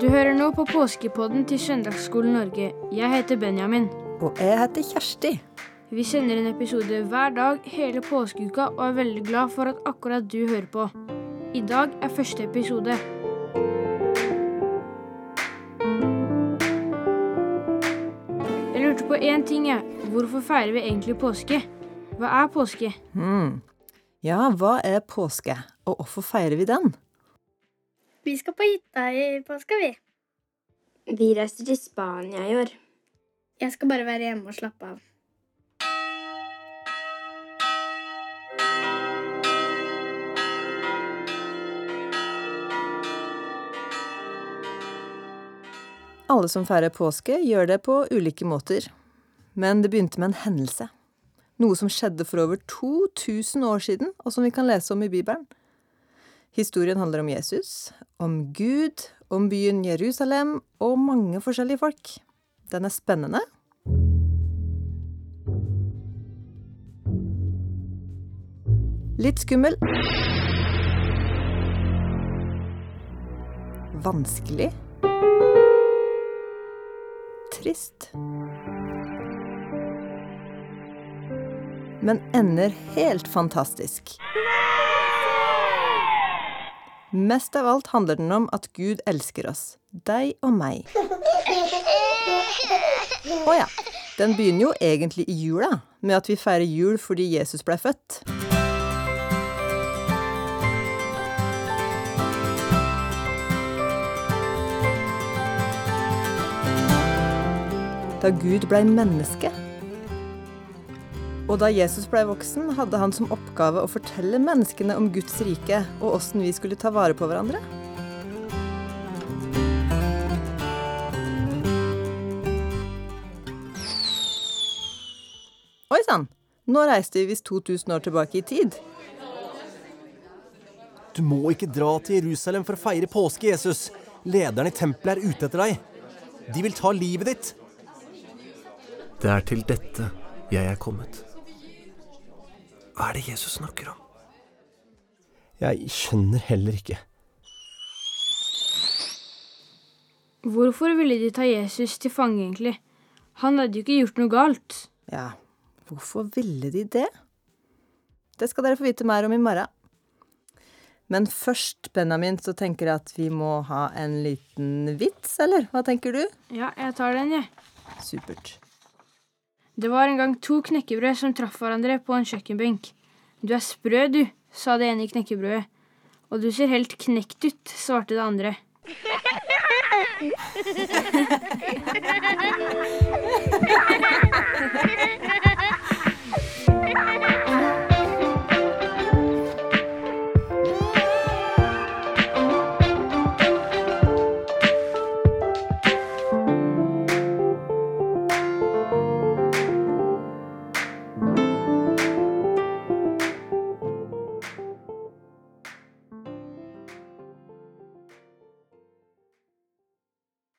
Du hører nå på påskepodden til Søndagsskolen Norge. Jeg heter Benjamin. Og jeg heter Kjersti. Vi sender en episode hver dag hele påskeuka og er veldig glad for at akkurat du hører på. I dag er første episode. Jeg én ting, er, Hvorfor feirer vi egentlig påske? Hva er påske? Mm. Ja, hva er påske, og hvorfor feirer vi den? Vi skal på hytta i påska, vi. Vi reiser til Spania i år. Jeg skal bare være hjemme og slappe av. Alle som feirer påske, gjør det på ulike måter. Men det begynte med en hendelse. Noe som skjedde for over 2000 år siden, og som vi kan lese om i Bibelen. Historien handler om Jesus, om Gud, om byen Jerusalem og mange forskjellige folk. Den er spennende. Litt skummel. Vanskelig. Trist. Men ender helt fantastisk. Mest av alt handler den om at Gud elsker oss. Deg og meg. Å ja. Den begynner jo egentlig i jula, med at vi feirer jul fordi Jesus ble født. Da Gud blei menneske. Og da Jesus blei voksen, hadde han som oppgave å fortelle menneskene om Guds rike og åssen vi skulle ta vare på hverandre. Oi sann! Nå reiste vi visst 2000 år tilbake i tid. Du må ikke dra til Jerusalem for å feire påske, Jesus. Lederne i tempelet er ute etter deg. De vil ta livet ditt. Det er til dette jeg er kommet. Hva er det Jesus snakker om? Jeg skjønner heller ikke. Hvorfor ville de ta Jesus til fange, egentlig? Han hadde jo ikke gjort noe galt. Ja, hvorfor ville de det? Det skal dere få vite mer om i morgen. Men først, Benjamin, så tenker jeg at vi må ha en liten vits, eller? Hva tenker du? Ja, jeg tar den, jeg. Supert. Det var en gang to knekkebrød som traff hverandre på en kjøkkenbenk. Du er sprø, du, sa det ene knekkebrødet. Og du ser helt knekt ut, svarte det andre.